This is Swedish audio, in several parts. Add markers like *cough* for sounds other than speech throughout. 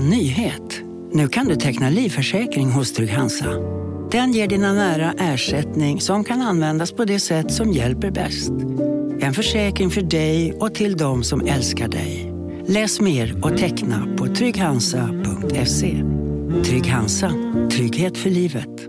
En nyhet. Nu kan du teckna livförsäkring hos Trygg-Hansa. Den ger dina nära ersättning som kan användas på det sätt som hjälper bäst. En försäkring för dig och till de som älskar dig. Läs mer och teckna på trygghansa.se. Trygg Hansa. Trygghet för livet.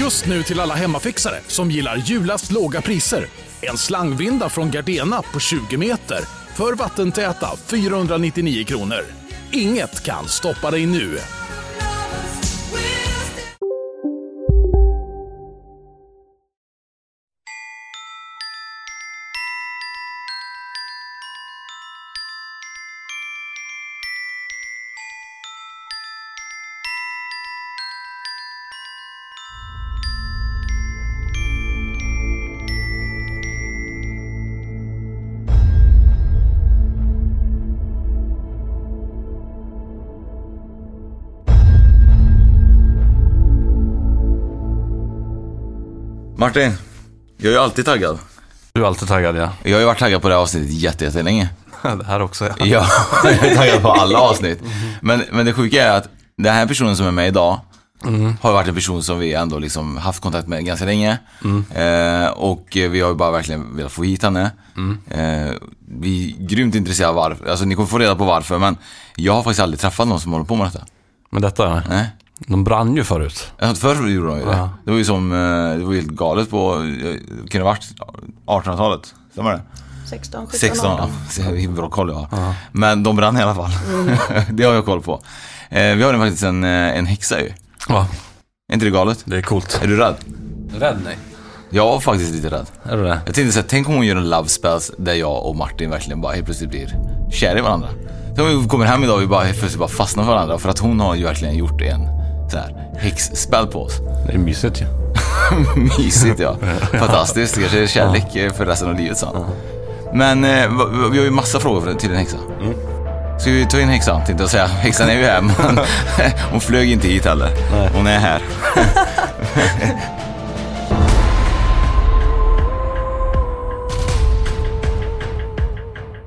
Just nu till alla hemmafixare som gillar julast låga priser. En slangvinda från Gardena på 20 meter för vattentäta 499 kronor. Inget kan stoppa dig nu. Martin, jag är ju alltid taggad. Du är alltid taggad ja. Jag har ju varit taggad på det här avsnittet jätte- jättelänge. *laughs* det här också ja. Ja, *laughs* jag är taggad på alla avsnitt. Men, men det sjuka är att den här personen som är med idag har ju varit en person som vi ändå liksom haft kontakt med ganska länge. Eh, och vi har ju bara verkligen velat få hit henne. Eh, vi är grymt intresserade av varför, alltså ni kommer få reda på varför, men jag har faktiskt aldrig träffat någon som håller på med detta. Men detta, Nej. De brann ju förut. Ja, Förr gjorde de ju det. Ja. Det var ju som, eh, det var helt galet på, eh, kan det varit 1800-talet? Stämmer det? 16, 17, 16, 18. ja. Så hur bra koll jag har. Men de brann i alla fall. *laughs* det har jag koll på. Eh, vi har ju faktiskt en, en häxa ju. Ja, Är inte det galet? det är coolt. Är du rädd? Rädd nej. Jag var faktiskt lite rädd. Är du det? Jag tänkte såhär, tänk om hon gör en love spells där jag och Martin verkligen bara helt plötsligt blir kära i varandra. Tänk om vi kommer hem idag och vi bara helt plötsligt bara fastnar för varandra för att hon har ju verkligen gjort en så här häxspel på oss. Det är mysigt ju. *laughs* Mysigt ja. Fantastiskt. Kanske är kärlek för resten av livet så. Men eh, vi har ju massa frågor till en häxa. Ska vi ta in häxan tänkte jag säga. Häxan är ju här men *laughs* hon flög inte hit heller. Hon är här.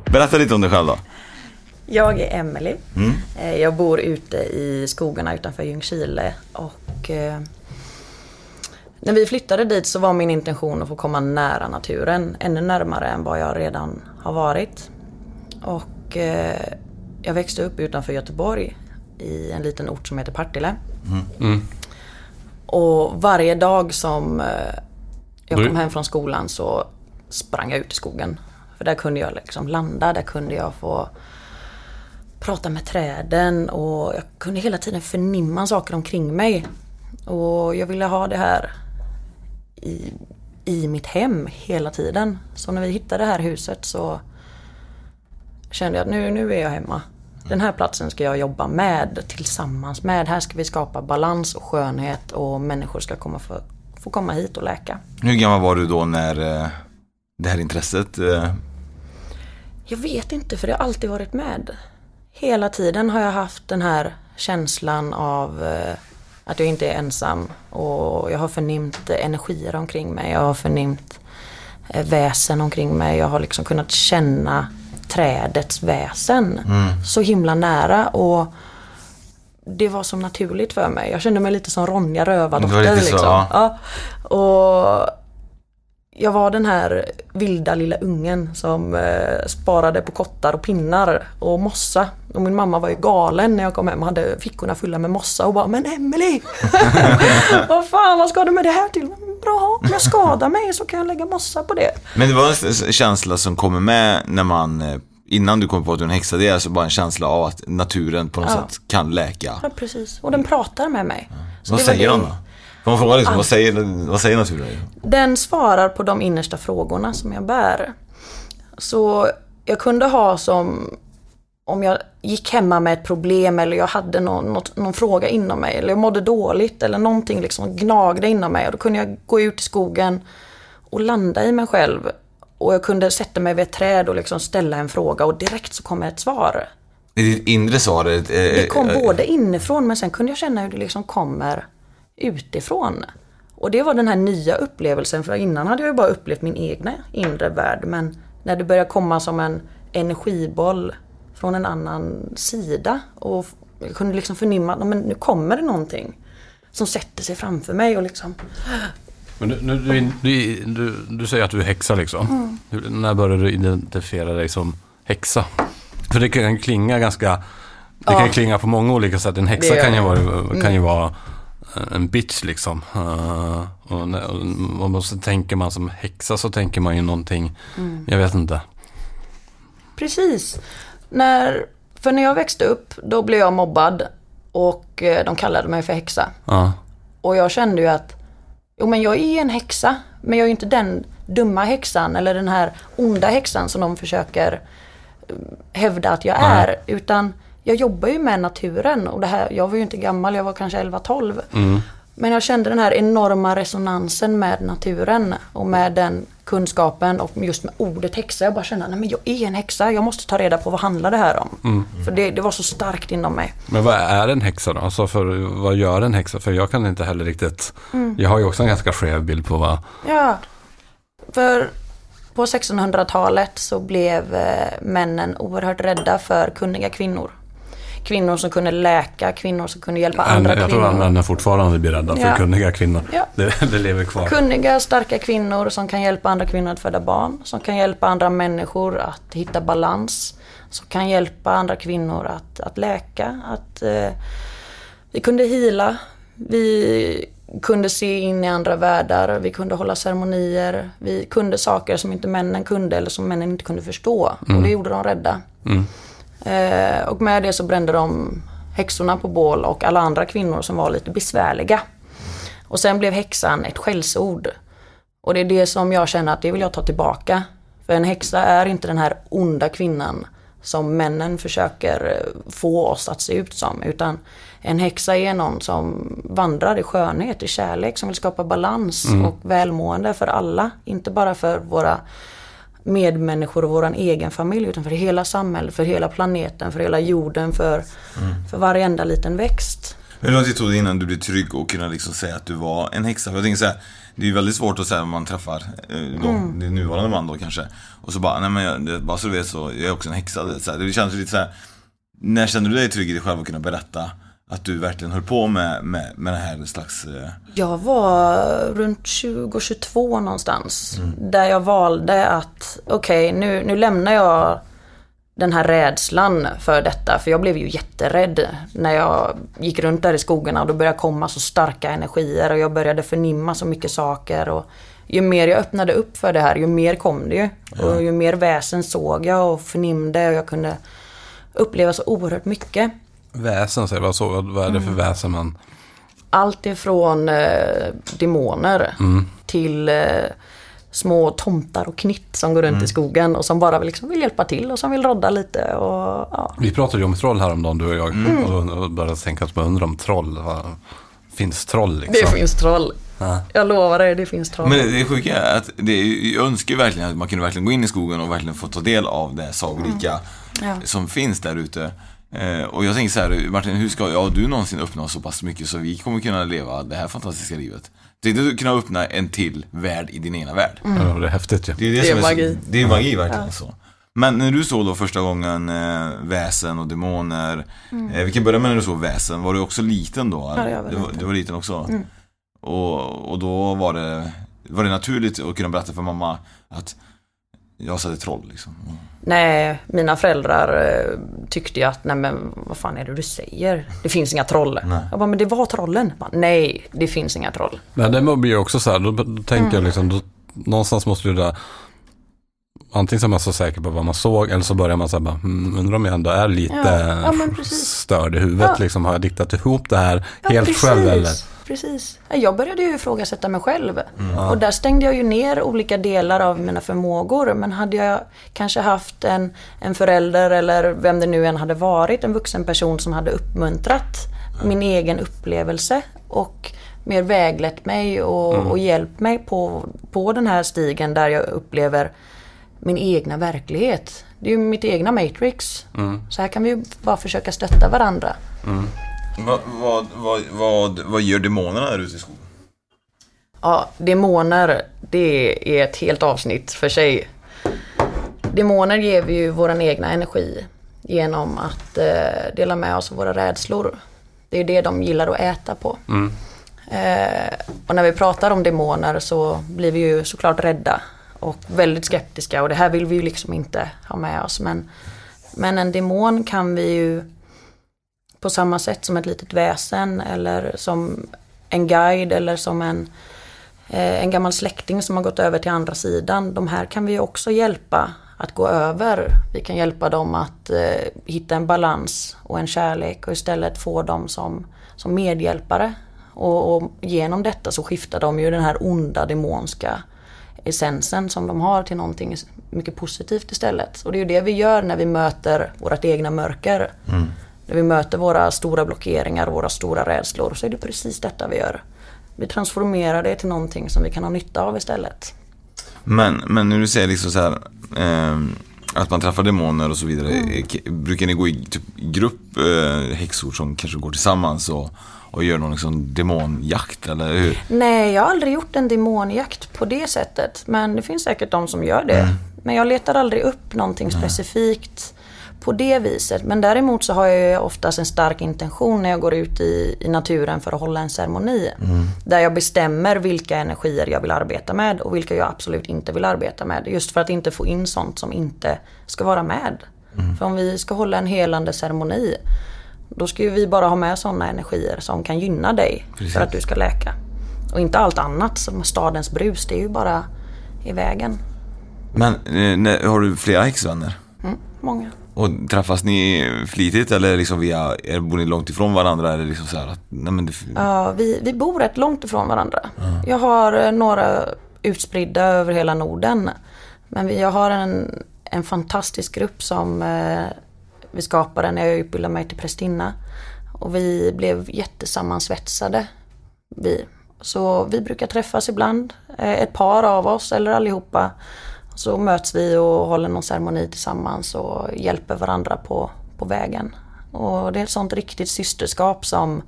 *laughs* Berätta lite om dig själv då. Jag är Emily. Mm. Eh, Jag bor ute i skogarna utanför Ljungskile och eh, när vi flyttade dit så var min intention att få komma nära naturen, ännu närmare än vad jag redan har varit. Och eh, jag växte upp utanför Göteborg i en liten ort som heter Partille. Och varje dag som eh, jag kom hem från skolan så sprang jag ut i skogen. För där kunde jag liksom landa, där kunde jag få prata med träden och jag kunde hela tiden förnimma saker omkring mig. Och jag ville ha det här i, i mitt hem hela tiden. Så när vi hittade det här huset så kände jag att nu, nu är jag hemma. Den här platsen ska jag jobba med, tillsammans med. Här ska vi skapa balans och skönhet och människor ska komma få, få komma hit och läka. Hur gammal var du då när eh, det här intresset eh, Jag vet inte för det har alltid varit med. Hela tiden har jag haft den här känslan av eh, att jag inte är ensam. Och jag har förnimt energier omkring mig. Jag har förnimt eh, väsen omkring mig. Jag har liksom kunnat känna trädets väsen så himla nära. Och det var som naturligt för mig. Jag kände mig lite som Ronja Rövardotter. så, liksom. ja. ja. Och jag var den här vilda lilla ungen som eh, sparade på kottar och pinnar och mossa. Och min mamma var ju galen när jag kom hem och hade fickorna fulla med mossa och bara Men Emily *laughs* Vad fan vad ska du med det här till? "Men Bra, om jag skadar mig så kan jag lägga mossa på det. Men det var en känsla som kommer med när man, eh, innan du kom på att du är en häxa, det är alltså bara en känsla av att naturen på något Ja. sätt kan läka. Ja, precis. Och den pratar med mig. Så Vad säger den då? Man fråga liksom, vad säger, vad säger naturen? Den svarar på de innersta frågorna som jag bär. Så jag kunde ha som om jag gick hemma med ett problem eller jag hade någon, något, någon fråga inom mig eller jag mådde dåligt eller någonting liksom gnagde inom mig och då kunde jag gå ut i skogen och landa i mig själv. Och jag kunde sätta mig vid ett träd och liksom ställa en fråga och direkt så kom ett svar. Det är ditt inre svar. eh, Det kom både inifrån men sen kunde jag känna hur det liksom kommer utifrån. Och det var den här nya upplevelsen för innan hade jag ju bara upplevt min egna inre värld men när det började komma som en energiboll från en annan sida och jag kunde liksom förnimma att nu kommer det någonting som sätter sig framför mig och liksom Men du, du, du, du, du säger att du är häxa liksom. Hur, när började du identifiera dig som häxa? För det kan klinga ganska... Det kan Ja. klinga på många olika sätt. En häxa kan ju, vara, kan ju vara en bitch liksom. Uh, och, när- och, och så tänker man som häxa så tänker man ju någonting, jag vet inte. Precis. När, för när jag växte upp då blev jag mobbad och eh, de kallade mig för häxa. Ja. Och jag kände ju att jo men jag är en häxa men jag är ju inte den dumma häxan eller den här onda häxan som de försöker eh, hävda att jag är. Utan jag jobbar ju med naturen och det här, jag var ju inte gammal, jag var kanske 11-12. Men jag kände den här enorma resonansen med naturen och med den kunskapen och just med ordet häxa. Jag bara kände, nej men jag är en häxa, jag måste ta reda på vad handlar det här om. För det, det var så starkt inom mig. Men vad är en häxa då? Alltså för, vad gör en häxa? För jag kan inte heller riktigt... Jag har ju också en ganska skev bild på vad... Ja, för på 1600-talet så blev eh, männen oerhört rädda för kunniga kvinnor. Kvinnor som kunde läka, kvinnor som kunde hjälpa andra jag tror att kvinnor. männen fortfarande blir rädda för Ja. kunniga kvinnor. Ja. Det, det lever kvar. Kunniga, starka kvinnor som kan hjälpa andra kvinnor att föda barn. Som kan hjälpa andra människor att hitta balans. Som kan hjälpa andra kvinnor att, att läka. Att, eh, vi kunde hila. Vi kunde se in i andra världar. Vi kunde hålla ceremonier. Vi kunde saker som inte männen kunde eller som männen inte kunde förstå. Och det gjorde dem rädda. Eh, och med det så brände de häxorna på bål och alla andra kvinnor som var lite besvärliga. Och sen blev häxan ett skällsord. Och det är det som jag känner att det vill jag ta tillbaka. För en häxa är inte den här onda kvinnan som männen försöker eh, få oss att se ut som. Utan en häxa är någon som vandrar i skönhet, i kärlek, som vill skapa balans och välmående för alla. Inte bara för våra medmänniskor och våran egen familj utan för hela samhället, för hela planeten, för hela jorden, för, för varenda liten växt. Hur lång tid tog det innan du blev trygg och kunde liksom säga att du var en häxa? För jag tänker så här, det är ju väldigt svårt att säga om man träffar eh, då, Mm. din nuvarande man då kanske. Och så bara, nej men jag, bara så du vet så, jag är också en häxa. Så här, det känns lite så här. när kände du dig trygg i dig själv att kunna berätta att du verkligen höll på med, med, med det här slags... Eh, Jag var runt 20-22 någonstans. Där jag valde att, okej nu, nu lämnar jag den här rädslan för detta. För jag blev ju jätterädd när jag gick runt där i skogarna och då började komma så starka energier och jag började förnimma så mycket saker. Och ju mer jag öppnade upp för det här, ju mer kom det ju. Och ju mer väsen såg jag och förnimde och jag kunde uppleva så oerhört mycket. Väsen, säger vad, så, vad är det för väsen man... Allt ifrån eh, demoner till eh, små tomtar och knitt som går runt i skogen och som bara vill, liksom, vill hjälpa till och som vill rodda lite. Och, ja. Vi pratade ju om troll häromdagen, du och jag. Och, och började tänka att man undrar om troll. Finns troll liksom? Det finns troll. Ja. Jag lovar dig, det finns troll. Men det sjuka är att det jag önskar verkligen att man kunde verkligen gå in i skogen och verkligen få ta del av det sagolika Ja. som finns där ute. Eh, och jag tänker så här, Martin, hur ska ja, du någonsin uppnå så pass mycket så vi kommer kunna leva det här fantastiska livet? Tänk dig att kunna öppna en till värld i din ena värld. Ja, det är häftigt ju. Det är, det Det är magi. Så, det är magi verkligen så. Men när du såg då första gången eh, väsen och demoner. Eh, vi kan börja med när du såg väsen. Var du också liten då? Ja, jag var du, var, liten. du var liten också? Och, och då var det, var det naturligt att kunna berätta för mamma att jag ett troll liksom. Nej, mina föräldrar eh, tyckte ju att, nej men vad fan är det du säger? Det finns inga troll. Nej. Jag bara, men det var trollen. Bara, nej, det finns inga troll. Men det blir ju också så här, då, då tänker jag liksom, då, någonstans måste ju det där, antingen så är man så säker på vad man såg, eller så börjar man säga bara, hmm, undrar om jag ändå är lite Ja, ja, störd i huvudet, Ja. liksom, har jag diktat ihop det här Ja, helt precis. själv eller? Precis. Jag började ju ifrågasätta mig själv. Och där stängde jag ju ner olika delar av mina förmågor. Men hade jag kanske haft en, en förälder eller vem det nu än hade varit, en vuxen person som hade uppmuntrat min egen upplevelse och mer väglett mig och, och hjälpt mig på, på den här stigen där jag upplever min egna verklighet. Det är ju mitt egna matrix. Så här kan vi ju bara försöka stötta varandra. Vad, vad, vad, vad, vad gör demonerna där ute i skogen? Ja, demoner, det är ett helt avsnitt för sig. Demoner ger vi ju vår egna energi genom att eh, dela med oss av våra rädslor. Det är det de gillar att äta på. Eh, och när vi pratar om demoner så blir vi ju såklart rädda och väldigt skeptiska och det här vill vi ju liksom inte ha med oss. Men, men en demon kan vi ju på samma sätt som ett litet väsen eller som en guide eller som en, eh, en gammal släkting som har gått över till andra sidan. De här kan vi också hjälpa att gå över. Vi kan hjälpa dem att eh, hitta en balans och en kärlek och istället få dem som, som medhjälpare. Och, och genom detta så skiftar de ju den här onda demonska essensen som de har till någonting mycket positivt istället. Och det är ju det vi gör när vi möter vårt egna mörker. Mm. När vi möter våra stora blockeringar, våra stora rädslor, så är det precis detta vi gör. Vi transformerar det till någonting som vi kan ha nytta av istället. Men, men när du säger liksom så här, ehm, att man träffar demoner och så vidare. eh, k- Brukar ni gå i typ, grupp eh, häxor som kanske går tillsammans och, och gör någon liksom demonjakt eller hur? Nej, jag har aldrig gjort en demonjakt på det sättet. Men det finns säkert de som gör det. Men jag letar aldrig upp någonting specifikt på det viset. Men däremot så har jag oftast en stark intention när jag går ut i, i naturen för att hålla en ceremoni. Där jag bestämmer vilka energier jag vill arbeta med och vilka jag absolut inte vill arbeta med. Just för att inte få in sånt som inte ska vara med. För om vi ska hålla en helande ceremoni då ska ju vi bara ha med sådana energier som kan gynna dig för att du ska läka. Och inte allt annat som stadens brus, det är ju bara i vägen. Men eh, har du flera häxvänner? Mm, många. Och träffas ni flitigt eller liksom via, är, bor ni långt ifrån varandra? Eller liksom så här att, nej men det, Ja, vi, vi bor rätt långt ifrån varandra. Jag har eh, några utspridda över hela Norden. Men vi, jag har en, en fantastisk grupp som eh, vi skapade när jag utbildade mig till prästinna. Och vi blev jättesammansvetsade. Vi. Så vi brukar träffas ibland, eh, ett par av oss eller allihopa. Så möts vi och håller någon ceremoni tillsammans och hjälper varandra på, på vägen. Och det är ett sånt riktigt systerskap som,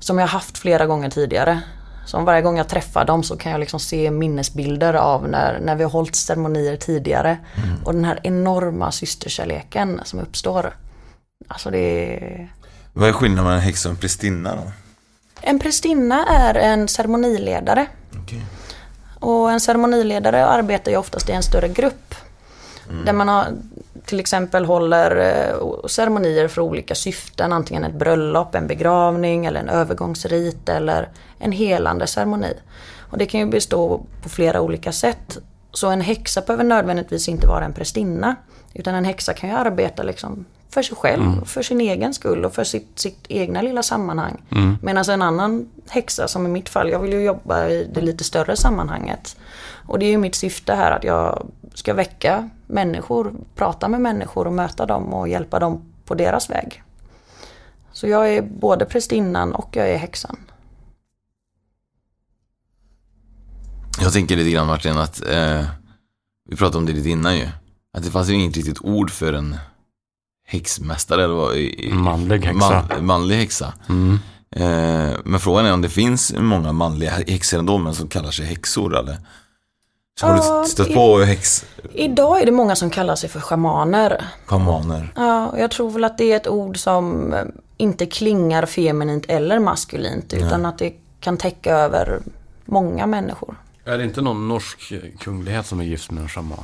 som jag haft flera gånger tidigare. Som varje gång jag träffar dem så kan jag liksom se minnesbilder av när, när vi har hållit ceremonier tidigare. Och den här enorma systerkärleken som uppstår. Alltså det är... vad är skillnaden mellan en häxa och en prästinna då? En prästinna är en ceremoniledare. Och en ceremoniledare arbetar ju oftast i en större grupp. Där man har, till exempel håller eh, ceremonier för olika syften. Antingen ett bröllop, en begravning eller en övergångsrit eller en helande ceremoni. Och det kan ju bestå på flera olika sätt. Så en häxa behöver nödvändigtvis inte vara en prästinna. Utan en häxa kan ju arbeta liksom för sig själv, för sin egen skull och för sitt, sitt egna lilla sammanhang. Medan en annan häxa, som i mitt fall, jag vill ju jobba i det lite större sammanhanget. Och det är ju mitt syfte här att jag ska väcka människor, prata med människor och möta dem och hjälpa dem på deras väg. Så jag är både prästinnan och jag är häxan. Jag tänker lite grann Martin att, eh, vi pratade om det lite innan ju. Att det fanns ju inget riktigt ord för en häxmästare eller vad? i- i- Manlig häxa. Man, manlig häxa. Mm. Eh, men frågan är om det finns många manliga häxor ändå men som kallar sig häxor eller? Så har Ja, du stött i- på häx, Idag är det många som kallar sig för schamaner. schamaner? Ja, och jag tror väl att det är ett ord som eh, inte klingar feminint eller maskulint utan att det kan täcka över många människor. Är det inte någon norsk kunglighet som är gift med en shaman?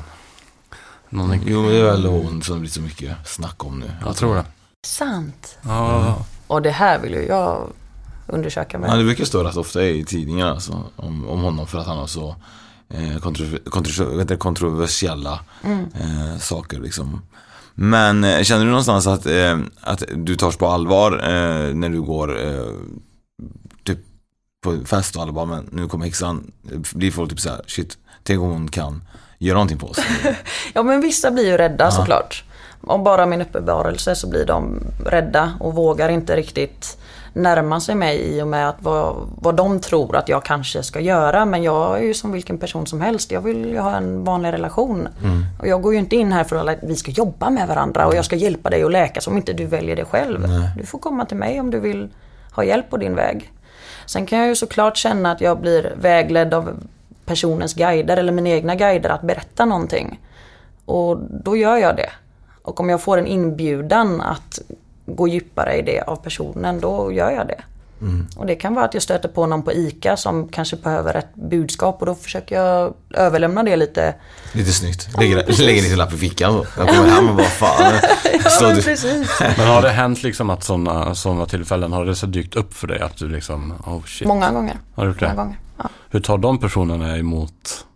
Någon, Jo, det är väl hon som det blir så mycket snack om nu. jag tror det. Sant. Ja, Och det här vill ju jag undersöka Ja, med. det brukar stå rätt ofta i tidningar alltså, om, om honom för att han har så eh, kontroversiella eh, saker liksom. Men eh, känner du någonstans att, eh, att du tas på allvar eh, när du går eh, typ på fest och alla bara, men nu kommer häxan. Blir folk typ såhär, shit, tänk om hon kan göra någonting på oss. *laughs* Ja men vissa blir ju rädda såklart. Om bara min uppenbarelse så blir de rädda och vågar inte riktigt närma sig mig i och med att vad, vad de tror att jag kanske ska göra. Men jag är ju som vilken person som helst. Jag vill ju ha en vanlig relation. Och jag går ju inte in här för att vi ska jobba med varandra och jag ska hjälpa dig att läka om inte du väljer det själv. Du får komma till mig om du vill ha hjälp på din väg. Sen kan jag ju såklart känna att jag blir vägledd av personens guider eller mina egna guider att berätta någonting. Och då gör jag det. Och om jag får en inbjudan att gå djupare i det av personen, då gör jag det. Och det kan vara att jag stöter på någon på ICA som kanske behöver ett budskap och då försöker jag överlämna det lite. Lite snyggt. Lägger, lägger en liten lapp i fickan. Jag kommer hem och bara fan. *laughs* Står men precis. *laughs* Men har det hänt liksom att sådana såna tillfällen, har det så dykt upp för dig att du liksom, oh shit. Många gånger. Har du gjort Många det? gånger. Ja. Hur tar de personerna emot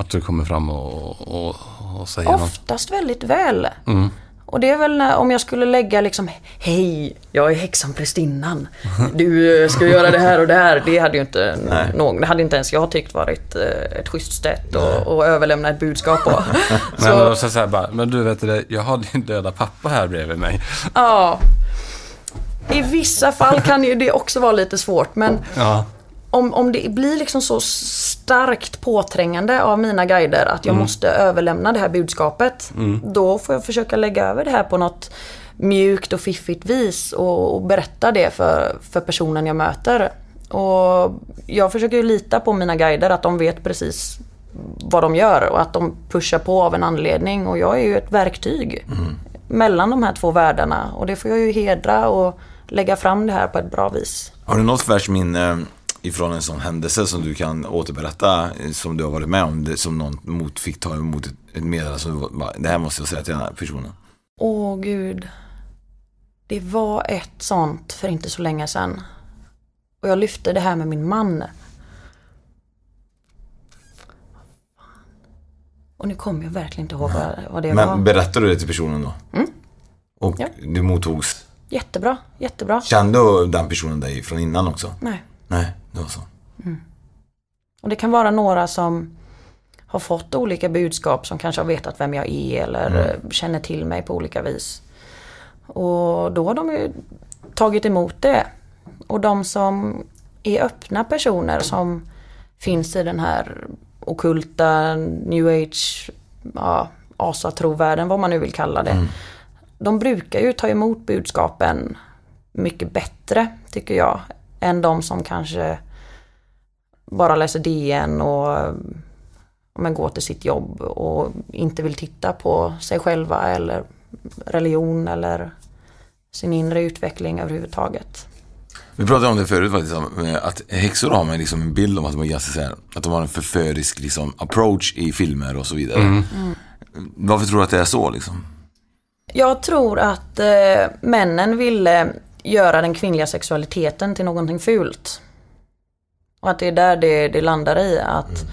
att du kommer fram och, och, och säger något? Oftast väldigt väl. Mm. Och det är väl när, om jag skulle lägga liksom Hej, jag är häxan prästinnan. Du eh, ska göra det här och det här. Det hade ju inte Nej. någon, det hade inte ens jag tyckt varit eh, ett schysst sätt att att överlämna ett budskap på. *laughs* Men, *laughs* så, så här bara, men du vet det, jag har din döda pappa här bredvid mig. ja. I vissa fall kan ju det också vara lite svårt men Ja. Om, om det blir liksom så starkt påträngande av mina guider att jag måste överlämna det här budskapet. Då får jag försöka lägga över det här på något mjukt och fiffigt vis och, och berätta det för, för personen jag möter. Och jag försöker ju lita på mina guider att de vet precis vad de gör och att de pushar på av en anledning och jag är ju ett verktyg mellan de här två världarna och det får jag ju hedra och lägga fram det här på ett bra vis. Har du något färskt minne ifrån en sån händelse som du kan återberätta eh, som du har varit med om? Som någon mot, fick ta emot ett, ett meddelande som du bara, det här måste jag säga till den här personen. Åh gud. Det var ett sånt för inte så länge sedan. Och jag lyfte det här med min man. Och nu kommer jag verkligen inte ihåg vad, vad det var. Men berättade du det till personen då? Och Ja. det mottogs. Jättebra, jättebra. Kände den personen dig från innan också? Nej. Nej, det var så. Och det kan vara några som har fått olika budskap som kanske har vetat vem jag är eller eh, känner till mig på olika vis. Och då har de ju tagit emot det. Och de som är öppna personer som finns i den här okulta new age, ja, asatrovärlden, vad man nu vill kalla det. De brukar ju ta emot budskapen mycket bättre, tycker jag, än de som kanske bara läser DN och men går till sitt jobb och inte vill titta på sig själva eller religion eller sin inre utveckling överhuvudtaget. Vi pratade om det förut faktiskt, om, eh, att häxor har man liksom en bild om att de är ganska så här, att de har en förförisk liksom, approach i filmer och så vidare. Varför tror du att det är så liksom? Jag tror att eh, männen ville göra den kvinnliga sexualiteten till någonting fult. Och att det är där det, det landar i. Att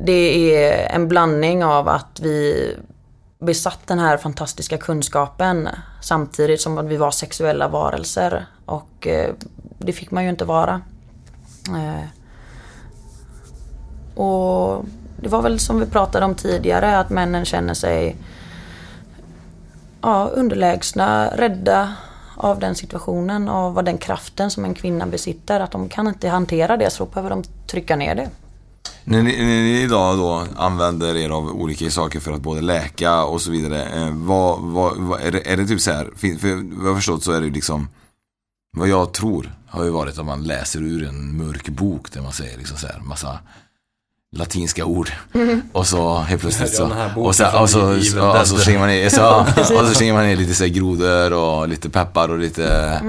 det är en blandning av att vi besatt den här fantastiska kunskapen samtidigt som att vi var sexuella varelser. Och eh, det fick man ju inte vara. Eh, och det var väl som vi pratade om tidigare att männen känner sig ja, underlägsna, rädda av den situationen, av den kraften som en kvinna besitter. Att de kan inte hantera det så då behöver de trycka ner det. När ni, när ni idag då använder er av olika saker för att både läka och så vidare. Eh, vad, vad, vad, är, det, är det typ så här, för vad jag har förstått så är det liksom Vad jag tror har ju varit att man läser ur en mörk bok där man säger liksom så här massa latinska ord. Och så helt plötsligt så, och så, och så, så slänger man ner, så, och så slänger man *laughs* ner lite så här grodor och lite peppar och lite,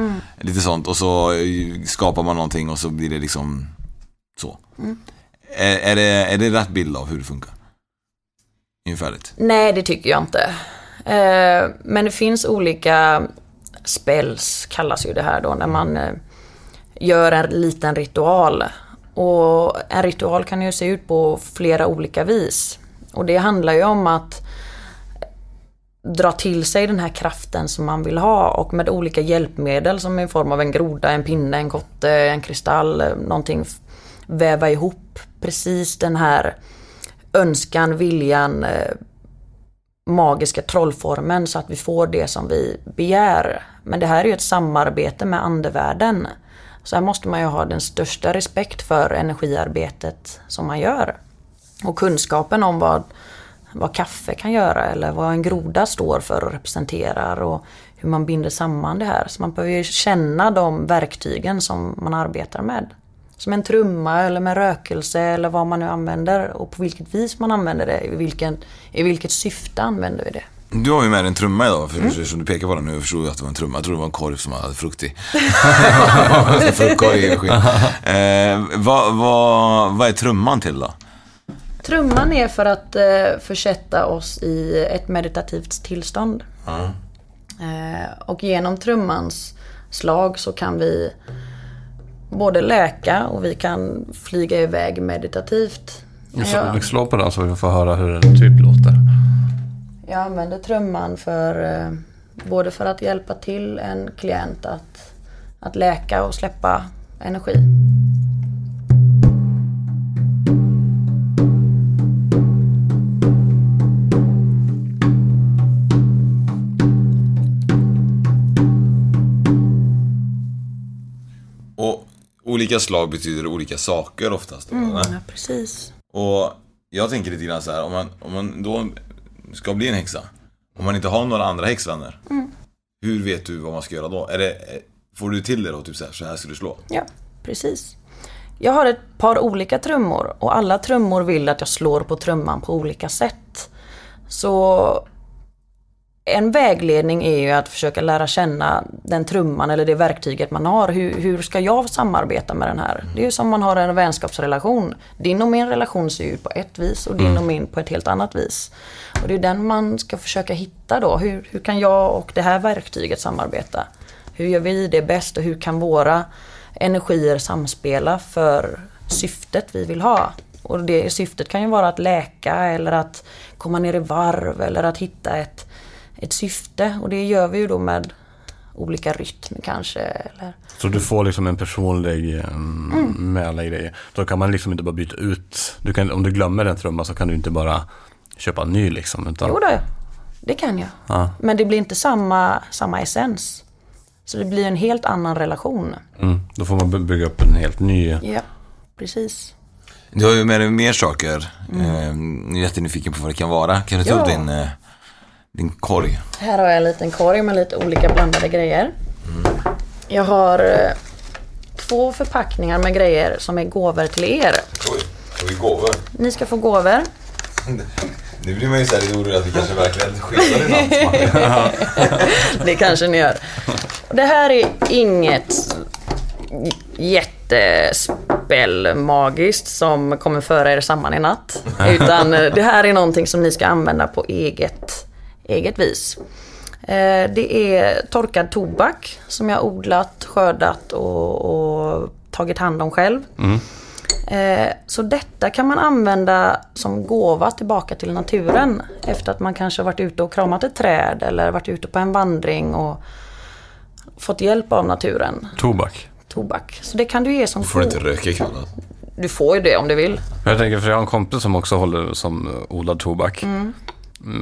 lite sånt. Och så eh, skapar man någonting och så blir det liksom så. Är, är, det, är det rätt bild av hur det funkar? Ungefärligt. Nej, det tycker jag inte. Eh, men det finns olika spells, kallas ju det här då, när man eh, gör en liten ritual. Och en ritual kan ju se ut på flera olika vis. Och det handlar ju om att dra till sig den här kraften som man vill ha och med olika hjälpmedel som i form av en groda, en pinne, en kotte, en kristall, någonting väva ihop precis den här önskan, viljan, eh, magiska trollformen så att vi får det som vi begär. Men det här är ju ett samarbete med andevärlden. Så här måste man ju ha den största respekt för energiarbetet som man gör. Och kunskapen om vad, vad kaffe kan göra eller vad en groda står för och representerar och hur man binder samman det här. Så man behöver ju känna de verktygen som man arbetar med. Som en trumma eller med rökelse eller vad man nu använder och på vilket vis man använder det. I, vilken, i vilket syfte använder vi det. Du har ju med dig en trumma idag, Mm. för som du pekar på den nu förstod jag att det var en trumma. Jag trodde det var en korv som hade frukt i. *laughs* *laughs* Fruktkorg i skinn. Eh, vad, vad, vad är trumman till då? Trumman är för att eh, försätta oss i ett meditativt tillstånd. Eh, och genom trummans slag så kan vi både läka och vi kan flyga iväg meditativt. Så, Jag, Slå på den så vi får höra hur den typ låter. Jag använder trumman för eh, både för att hjälpa till en klient att, att läka och släppa energi. Och olika slag betyder olika saker oftast då, eller? Ja, precis. Och jag tänker lite grann så här, om man, om man då ska bli en häxa, om man inte har några andra häxvänner, hur vet du vad man ska göra då? Är det, får du till det då, typ så här, så här ska du slå? Ja, precis. Jag har ett par olika trummor och alla trummor vill att jag slår på trumman på olika sätt. Så en vägledning är ju att försöka lära känna den trumman eller det verktyget man har. Hur, hur ska jag samarbeta med den här? Det är ju som man har en vänskapsrelation. Din och min relation ser ut på ett vis och din och min på ett helt annat vis. Och det är den man ska försöka hitta då. Hur, hur kan jag och det här verktyget samarbeta? Hur gör vi det bäst och hur kan våra energier samspela för syftet vi vill ha? Och det syftet kan ju vara att läka eller att komma ner i varv eller att hitta ett, ett syfte. Och det gör vi ju då med olika rytm kanske. Eller... Så du får liksom en personlig um, med alla grejer. Då kan man liksom inte bara byta ut. Du kan, om du glömmer en trumma så kan du inte bara köpa en ny liksom. Utan, Jo då, det kan jag. Ja. Men det blir inte samma, samma essens. Så det blir en helt annan relation. mm, då får man by- bygga upp en helt ny. Ja, precis. Du har ju med dig mer saker. Mm. jag är jättenyfiken på vad det kan vara. Kan du ta Ja. upp din, eh, din korg? Här har jag en liten korg med lite olika blandade grejer. Jag har eh, två förpackningar med grejer som är gåvor till er. Oj, vi gåvor? Ni ska få gåvor. *laughs* Nu blir man ju så här lite orolig att vi kanske verkligen skiter i något. *laughs* Det kanske ni gör. Det här är inget jättespellmagiskt som kommer föra er samman i natt. *laughs* Utan eh, det här är någonting som ni ska använda på eget, eget vis. Eh, Det är torkad tobak som jag odlat, skördat och, och tagit hand om själv. Eh, Så detta kan man använda som gåva tillbaka till naturen efter att man kanske har varit ute och kramat ett träd eller varit ute på en vandring och fått hjälp av naturen. Tobak. Tobak. Så det kan du ge som Du får inte röka ikväll då. Du får ju det om du vill. Jag tänker för jag har en kompis som också håller som odlad tobak. Mm.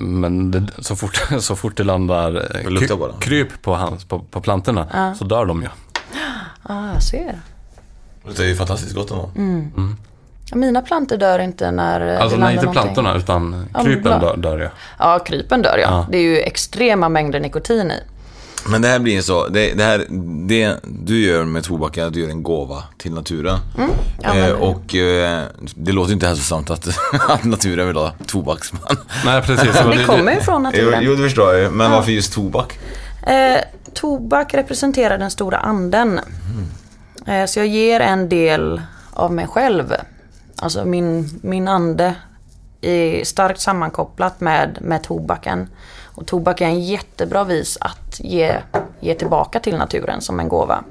Men det, så, fort, *laughs* så fort det landar eh, kry- bara. kryp på, hans, på, på plantorna så dör de ju. Ja, jag ser. Det är ju fantastiskt gott ändå. Ja, Mina plantor dör inte när Alltså det nej, inte någonting. plantorna utan Ja, krypen bra. dör, dör ju. Ja, krypen dör ja. Ja. Det är ju extrema mängder nikotin i. Men det här blir ju så, det, det här, det du gör med tobaken, du gör en gåva till naturen. Mm. Ja, men- eh, och eh, det låter ju inte hälsosamt att, *laughs* att naturen vill ha tobaksman. Nej, precis. *laughs* Det kommer ju från Jo, naturen. jo, det förstår jag. Men varför just tobak? Eh, tobak representerar den stora anden. Eh, så jag ger en del av mig själv. Alltså min, min ande är starkt sammankopplat med, med tobaken. Och tobak är en jättebra vis att ge, ge tillbaka till naturen som en gåva.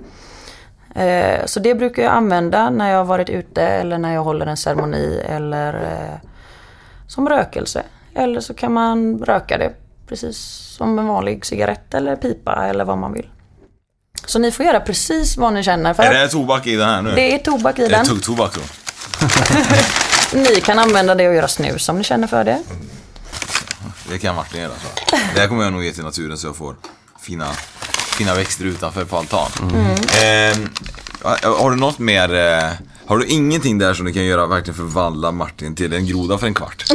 Eh, så det brukar jag använda när jag har varit ute eller när jag håller en ceremoni eller eh, som rökelse. Eller så kan man röka det Precis som en vanlig cigarett eller pipa eller vad man vill. Så ni får göra precis vad ni känner för. Är det tobak i den här nu? Det är tobak i Är det den. tuggtobak då? *laughs* Ni kan använda det och göra snus om ni känner för det. Det kan Martin göra. Så. Det här kommer jag nog ge till naturen så jag får fina, fina växter utanför på altan. Eh, har du något mer? Eh, har du ingenting där som du kan göra verkligen förvandla Martin till en groda för en kvart? *laughs*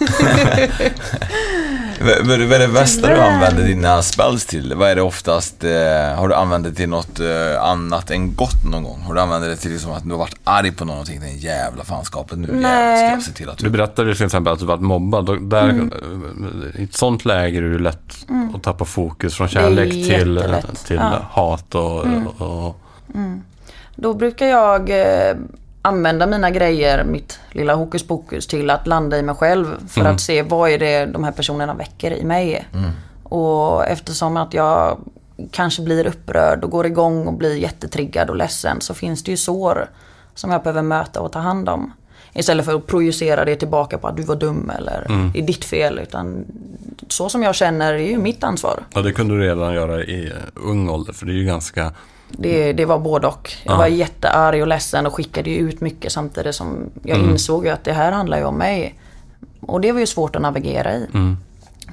*laughs* *laughs* Vad vad är det- vad är det värsta du använder dina spells till? Vad är det oftast? Eh, har du använt det till något eh, annat än gott någon gång? Har du använt det till liksom att du har varit arg på någon och tänkt den jävla fanskapet nu jävlar ska jag se till att Du du... berättade till exempel att du varit mobbad. Där, Mm. I ett sånt läge är det ju lätt att tappa fokus från kärlek till, jättelätt. till Ja. Mm. hat och, och Då brukar jag eh, använda mina grejer, mitt lilla hokus pokus till att landa i mig själv. För att se vad är det de här personerna väcker i mig. Och eftersom att jag kanske blir upprörd och går igång och blir jättetriggad och ledsen så finns det ju sår som jag behöver möta och ta hand om. Istället för att projicera det tillbaka på att du var dum eller det är ditt fel. Utan så som jag känner är ju mitt ansvar. Ja, det kunde du redan göra i ung ålder. För det är ju ganska... Det, det var både och. Jag Ja. var jättearg och ledsen och skickade ut mycket samtidigt som jag insåg ju att det här handlar ju om mig. Och det var ju svårt att navigera i.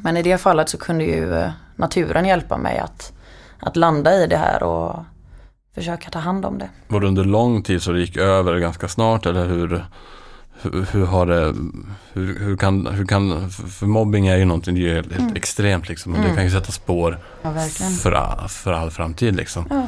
Men i det fallet så kunde ju eh, naturen hjälpa mig att, att landa i det här och försöka ta hand om det. Var det under lång tid så det gick över ganska snart? Eller hur, hur, hur har det... Hur, hur, kan, hur kan... För mobbing är ju någonting det är ju helt, helt extremt liksom. Och det kan ju sätta spår Ja, för, all- för all framtid liksom. Ja.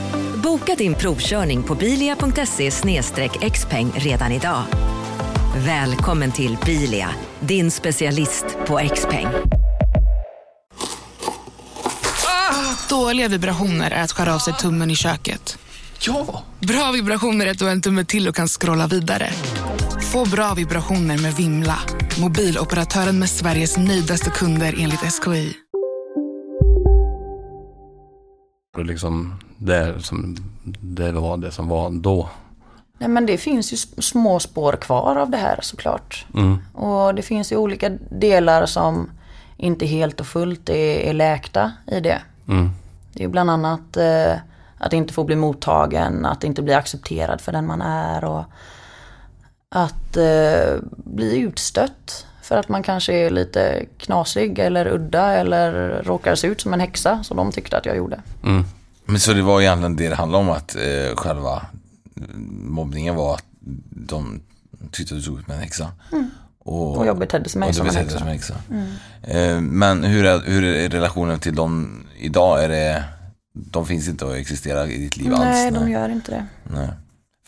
Boka din provkörning på bilia.se xpeng redan idag. Välkommen till Bilia, din specialist på XPeng. Dåliga vibrationer är att skära av sig tummen i köket. Ja! Bra vibrationer är att du har en tumme till och kan scrolla vidare. Få bra vibrationer med Vimla. Mobiloperatören med Sveriges nöjdaste kunder enligt SKI. Du liksom det, som, det var det som var då? Nej men det finns ju små spår kvar av det här såklart. Och det finns ju olika delar som inte helt och fullt är, är läkta i det. Det är bland annat eh, att inte få bli mottagen, att inte bli accepterad för den man är och att eh, bli utstött för att man kanske är lite knasig eller udda eller råkar se ut som en häxa som de tyckte att jag gjorde. Men så det var egentligen det det handlade om att eh, själva mobbningen var att de tyckte att du såg ut som en häxa. Och, Och jag betedde mig du som en häxa. Mm. som. Eh, men hur är, hur är relationen till dem idag? Är det, de finns inte och existerar i ditt liv alls? Nej, de gör inte det. Nej.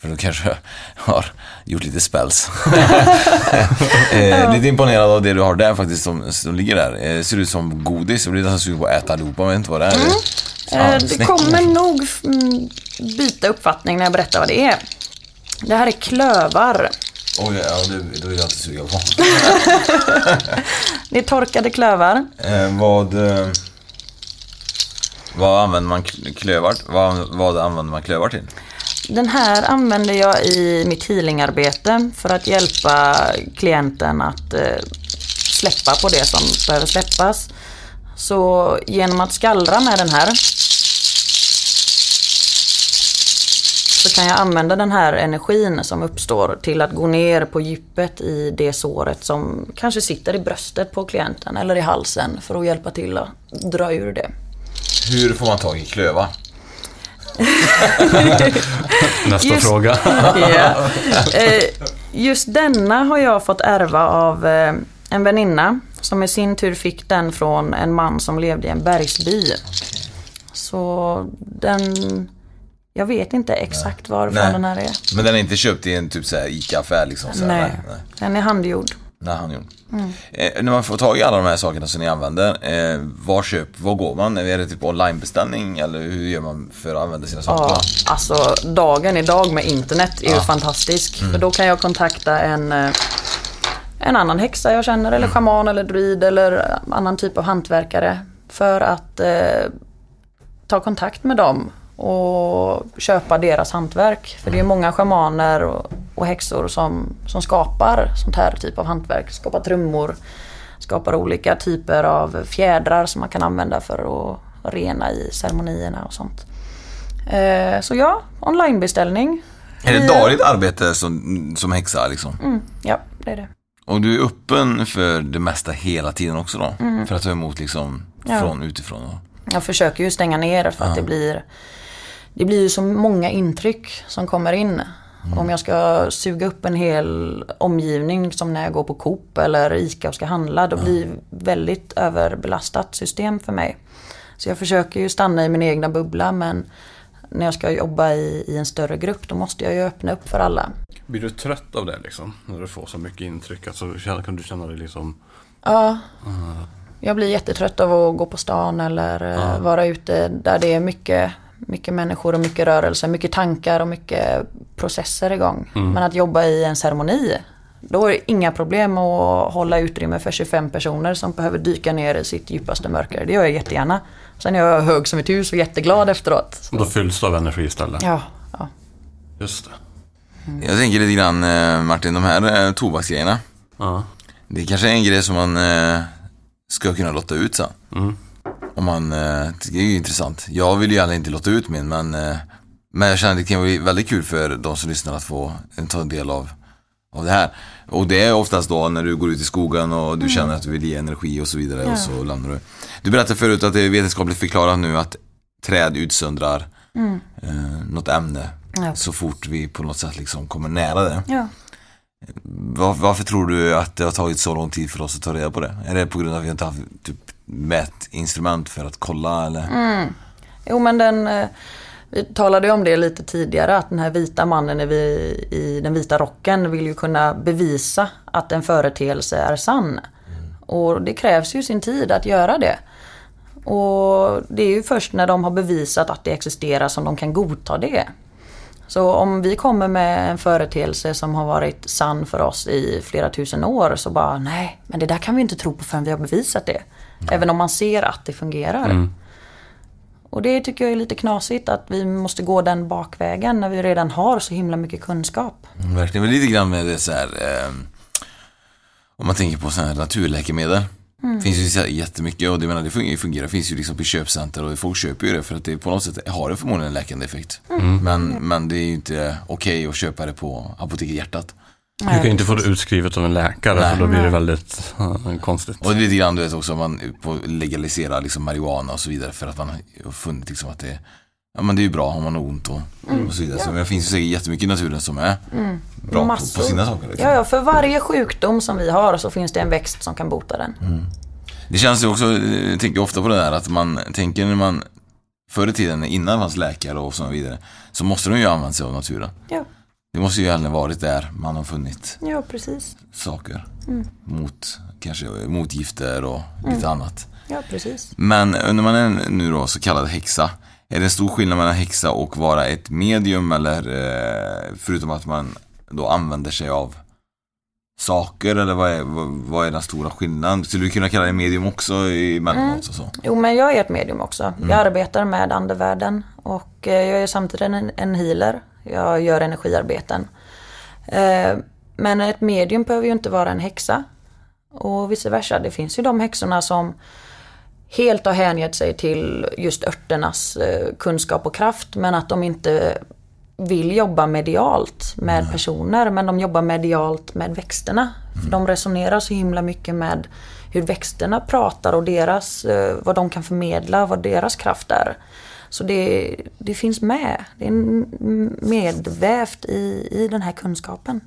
För du kanske har gjort lite spells. *laughs* eh, lite imponerad av det du har där faktiskt som, som ligger där. Eh, ser ut som godis. Jag blir nästan sugen på att äta allihopa. Jag vet inte vad det är. Eh, Ja, Det snyggt. kommer nog mm, byta uppfattning när jag berättar vad det är. Det här är klövar. Oj, ja, det, då är jag alltid sugen på. *laughs* Det är torkade klövar. Eh, vad, eh, vad använder man kl- klövar vad, vad använder man klövar till? Den här använder jag i mitt healingarbete för att hjälpa klienten att eh, släppa på det som behöver släppas. Så genom att skallra med den här så kan jag använda den här energin som uppstår till att gå ner på djupet i det såret som kanske sitter i bröstet på klienten eller i halsen för att hjälpa till att dra ur det. Hur får man tag i klöva? *laughs* Nästa Just- fråga. *laughs* Ja. Eh, Just denna har jag fått ärva av eh, en väninna som i sin tur fick den från en man som levde i en bergsby. Så den... Jag vet inte exakt varifrån Nej. den här är. Men den är inte köpt i en typ såhär ICA-affär liksom? Så här, Nej. Den är handgjord. Nej, han gjorde. Mm. Eh, när man får tag i alla de här sakerna som ni använder, eh, var köp, var går man? Är det typ onlinebeställning eller hur gör man för att använda sina saker? Ja, alltså dagen idag med internet är ju Ja. fantastisk. Mm. För då kan jag kontakta en, eh, en annan häxa jag känner Mm. eller shaman eller druid eller annan typ av hantverkare. För att eh, ta kontakt med dem och köpa deras hantverk. För det är Mm. många shamaner och, och häxor som, som skapar sånt här typ av hantverk. Skapar trummor, skapar olika typer av fjädrar som man kan använda för att rena i ceremonierna och sånt. Eh, så ja, onlinebeställning. Är det dagligt arbete som, som häxa liksom? Mm, ja, det är det. Och du är öppen för det mesta hela tiden också då? Mm. För att ta emot liksom Ja. från utifrån? Då. Jag försöker ju stänga ner för att Ja. det blir Det blir ju så många intryck som kommer in. Om jag ska suga upp en hel omgivning som när jag går på Coop eller ICA och ska handla. Då blir det väldigt överbelastat system för mig. Så jag försöker ju stanna i min egna bubbla men när jag ska jobba i, i en större grupp då måste jag ju öppna upp för alla. Blir du trött av det liksom? När du får så mycket intryck? Alltså, kan du känna dig liksom... Ja, jag blir jättetrött av att gå på stan eller eh, Ja. vara ute där det är mycket, mycket människor och mycket rörelse, mycket tankar och mycket processer igång. Mm. Men att jobba i en ceremoni, då är det inga problem att hålla utrymme för 25 personer som behöver dyka ner i sitt djupaste mörker. Det gör jag jättegärna. Sen är jag hög som ett hus och jätteglad efteråt. Då fylls du av energi istället? Ja, ja. Just det. Jag tänker lite grann eh, Martin, de här eh, tobaksgrejerna. Ja. Det kanske är en grej som man eh, ska kunna lotta ut sen. Mm. Om man, eh, det är ju intressant. Jag vill ju gärna inte lotta ut min men, eh, men jag känner att det kan bli väldigt kul för de som lyssnar att få en, ta en del av, av det här. Och det är oftast då när du går ut i skogen och du Mm. känner att du vill ge energi och så vidare Ja. och så lämnar du. Du berättade förut att det är vetenskapligt förklarat nu att träd utsöndrar Mm. eh, något ämne Ja. så fort vi på något sätt liksom kommer nära det. Ja. Var, varför tror du att det har tagit så lång tid för oss att ta reda på det? Är det på grund av att vi inte haft typ, mätinstrument för att kolla eller? Mm. Jo men den, eh, vi talade ju om det lite tidigare att den här vita mannen i, vi- i den vita rocken vill ju kunna bevisa att en företeelse är sann. Och det krävs ju sin tid att göra det. Och det är ju först när de har bevisat att det existerar som de kan godta det. Så om vi kommer med en företeelse som har varit sann för oss i flera tusen år så bara nej, men det där kan vi inte tro på förrän vi har bevisat det. Även om man ser att det fungerar. Mm. Och det tycker jag är lite knasigt att vi måste gå den bakvägen när vi redan har så himla mycket kunskap. Mm, Verkligen, men lite grann med det så här, eh, om man tänker på sådana här naturläkemedel. Mm. finns ju så jättemycket och det, menar, det fungerar, fungerar, finns ju liksom på köpcenter och folk köper ju det för att det på något sätt har det förmodligen en läkande effekt. Mm. Men, men det är ju inte okej att köpa det på Apoteket Hjärtat. Du kan ju inte få det utskrivet av en läkare Nej. för då blir det väldigt uh, konstigt. Och lite grann du vet också man på legaliserar liksom marijuana och så vidare för att man har funnit liksom att det Ja men det är ju bra om man har ont och, Mm. och så vidare. Ja. Så det finns ju säkert jättemycket i naturen som är Mm. bra på, på sina saker. Liksom. Ja, ja, för varje sjukdom som vi har så finns det en växt som kan bota den. Det känns ju också, jag tänker ofta på det där att man tänker när man Förr i tiden innan det fanns läkare och så vidare Så måste de ju använda sig av naturen. Ja, Det måste ju egentligen varit där man har funnit ja precis. saker. Mm. Mot, kanske motgifter och Mm. lite annat. Ja, precis. Men när man är nu då så kallad häxa, är det en stor skillnad mellan häxa och vara ett medium eller eh, förutom att man då använder sig av saker eller vad är, vad, är den stora skillnaden? Skulle du kunna kalla dig medium också emellanåt och så? Jo, men jag är ett medium också. Mm. Jag arbetar med andevärlden och eh, jag är samtidigt en, en healer. Jag gör energiarbeten. Eh, Men ett medium behöver ju inte vara en häxa. Och vice versa. Det finns ju de häxorna som helt har hängett sig till just örternas eh, kunskap och kraft men att de inte vill jobba medialt med personer men de jobbar medialt med växterna. För de resonerar så himla mycket med hur växterna pratar och deras, eh, vad de kan förmedla, vad deras kraft är. Så det, det finns med. Det är medvävt i, i den här kunskapen.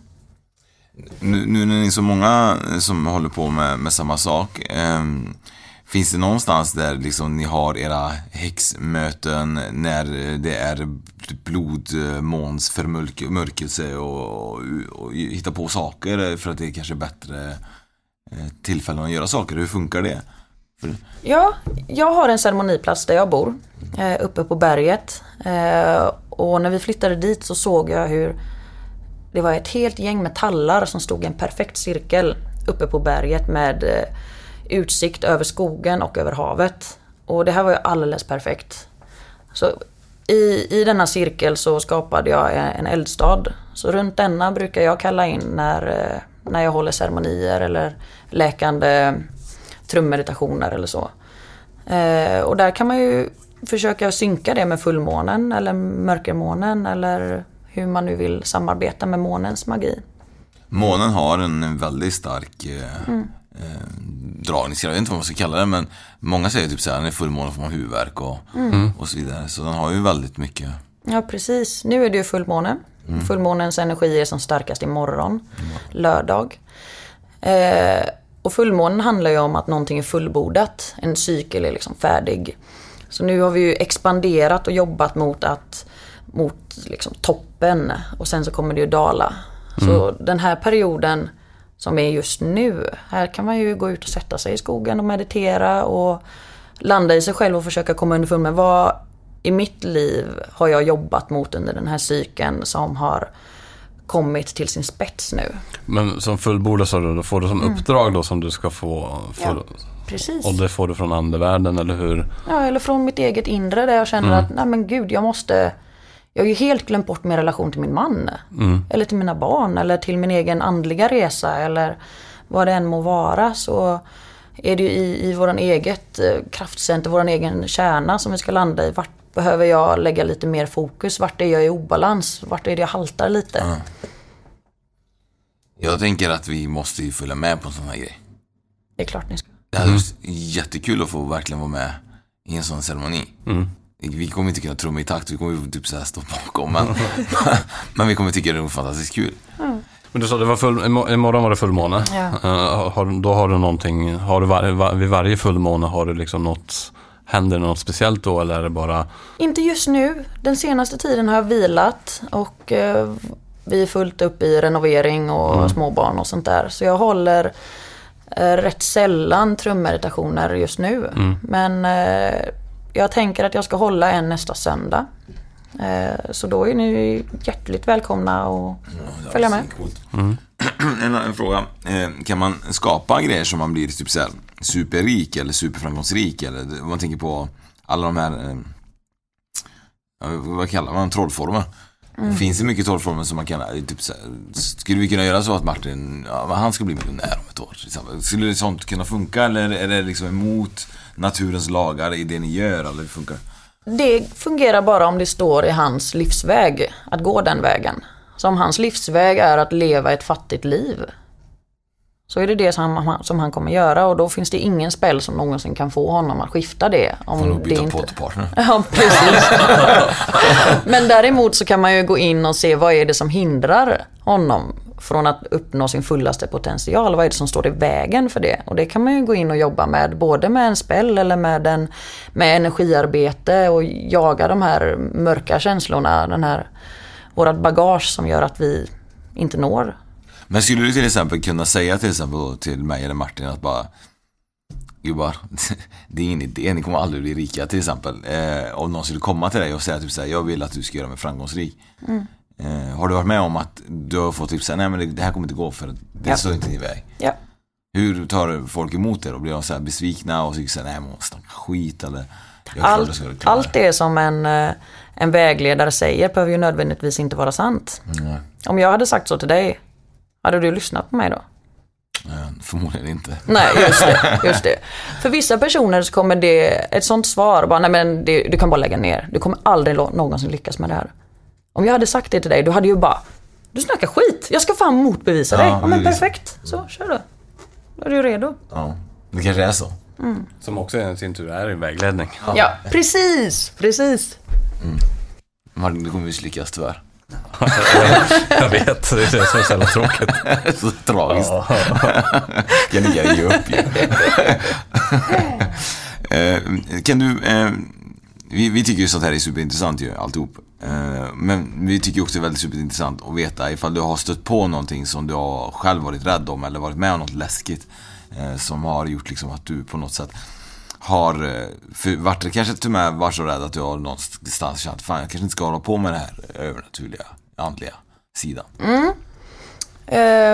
Nu, nu när ni är så många som håller på med, med samma sak. Eh, finns det någonstans där liksom ni har era häxmöten när det är blodmånsförmörkelse och, och, och hitta på saker för att det är kanske bättre eh, tillfällen att göra saker? Hur funkar det? Ja, jag har en ceremoniplats där jag bor. Eh, uppe på berget. Eh, och när vi flyttade dit så såg jag hur det var ett helt gäng med tallar som stod i en perfekt cirkel uppe på berget med eh, utsikt över skogen och över havet. Och det här var ju alldeles perfekt. Så i, i denna cirkel så skapade jag en eldstad. Så runt denna brukar jag kalla in när, när jag håller ceremonier eller läkande trummeditationer eller så. Eh, och där kan man ju försöka synka det med fullmånen eller mörkermånen eller hur man nu vill samarbeta med månens magi. månen har en väldigt stark eh, Mm. eh, dragningskraft. Jag vet inte vad man ska kalla det, men många säger typ såhär, när det är fullmåne får man huvudvärk och, Mm. och så vidare. Så den har ju väldigt mycket. Ja precis, nu är det ju fullmåne. Mm. Fullmånens energi är som starkast imorgon, lördag. Eh, och fullmånen handlar ju om att någonting är fullbordat, en cykel är liksom färdig. Så nu har vi ju expanderat och jobbat mot att mot liksom toppen och sen så kommer det ju dala. Så den här perioden som är just nu, här kan man ju gå ut och sätta sig i skogen och meditera och landa i sig själv och försöka komma underfund med vad i mitt liv har jag jobbat mot under den här cykeln som har kommit till sin spets nu. Men som fullbordad sa du, då får du som uppdrag då som du ska få. Mm. Ja, Precis. Och det får du från andevärlden, eller hur? Ja, eller från mitt eget inre där jag känner att, nej men gud, jag måste... Jag har ju helt glömt bort min relation till min man. Eller till mina barn, eller till min egen andliga resa, eller vad det än må vara. Så är det ju i, i våran eget eh, kraftcenter, våran egen kärna som vi ska landa i. Vart behöver jag lägga lite mer fokus? Vart är jag i obalans? Vart är det jag haltar lite? Jag tänker att vi måste ju följa med på en sån här grej. Det är klart ni ska. Det hade varit jättekul att få verkligen vara med i en sån ceremoni. Vi kommer inte kunna trumma i takt, vi kommer ju typ såhär stå bakom. Men, *laughs* men vi kommer tycka det är fantastiskt kul. Men du sa det var full, imo- imorgon var det fullmåne. Ja. Eh, har, då har du någonting, har du var, var, vid varje fullmåne har du liksom något, händer något speciellt då eller är det bara, Inte just nu. Den senaste tiden har jag vilat och eh, vi är fullt upp i renovering och småbarn och sånt där. Så jag håller eh, rätt sällan trummeditationer just nu. Men eh, jag tänker att jag ska hålla en nästa söndag. Eh, så då är ni hjärtligt välkomna att följa med. Coolt. *clears throat* en, en fråga. Eh, kan man skapa grejer som man blir typ såhär superrik eller superframgångsrik? Eller om man tänker på alla de här, eh, ja, vad kallar man trollformer? Finns det mycket trollformer som man kan, typ såhär, skulle vi kunna göra så att Martin, ja, han ska bli miljonär om ett år? exempel? Skulle sånt kunna funka eller är det liksom emot naturens lagar i det ni gör? Eller hur funkar det? Det fungerar bara om det står i hans livsväg, att gå den vägen. Så om hans livsväg är att leva ett fattigt liv. Så är det det som han, som han kommer göra och då finns det ingen spel som någonsin kan få honom att skifta det. Om Får nog byta inte... poddpartner. *laughs* Ja, precis. *laughs* Men däremot så kan man ju gå in och se vad är det som hindrar honom från att uppnå sin fullaste potential. Vad är det som står i vägen för det? Och det kan man ju gå in och jobba med, både med en spell eller med, en, med energiarbete och jaga de här mörka känslorna, den här, vårat bagage som gör att vi inte når. Men skulle du till exempel kunna säga till exempel till mig eller Martin att bara Gubbar, *laughs* det är ingen idé, ni kommer aldrig bli rika till exempel. Eh, om någon skulle komma till dig och säga typ såhär, jag vill att du ska göra mig framgångsrik. Eh, har du varit med om att du har fått typ såhär, nej men det, det här kommer inte gå för det Ja. står inte i väg. Ja. Hur tar folk emot det då? Blir de så besvikna och tycker såhär, nej men snacka skit eller? Allt, allt det som en, eh, en vägledare säger behöver ju nödvändigtvis inte vara sant. Mm, Om jag hade sagt så till dig, hade du lyssnat på mig då? eh, förmodligen inte. Nej, just det, *laughs* just det. För vissa personer så kommer det, ett sånt svar, bara, nej men det, du kan bara lägga ner. Du kommer aldrig någonsin lyckas med det här. Om jag hade sagt det till dig, du hade ju bara, du snackar skit, jag ska fan motbevisa Ja, dig. Ja, men perfekt, så kör du. Då är du redo. Ja, det kanske är så. som också i sin tur är en vägledning. Ja, precis, precis. Martin, du kommer misslyckas tyvärr. *laughs* Jag vet, det är så jävla tråkigt. *laughs* så tragiskt. kan lika ge upp ju. *laughs* Eh, kan du, eh, vi, vi tycker ju sånt här är superintressant ju, alltihop. Eh, men vi tycker också det är väldigt superintressant att veta ifall du har stött på någonting som du har själv varit rädd om eller varit med om något läskigt. som har gjort liksom att du på något sätt har eh, för, varit, kanske till och med varit så rädd att du har någonstans känt, fan jag kanske inte ska hålla på med det här övernaturliga, andliga sidan. Mm.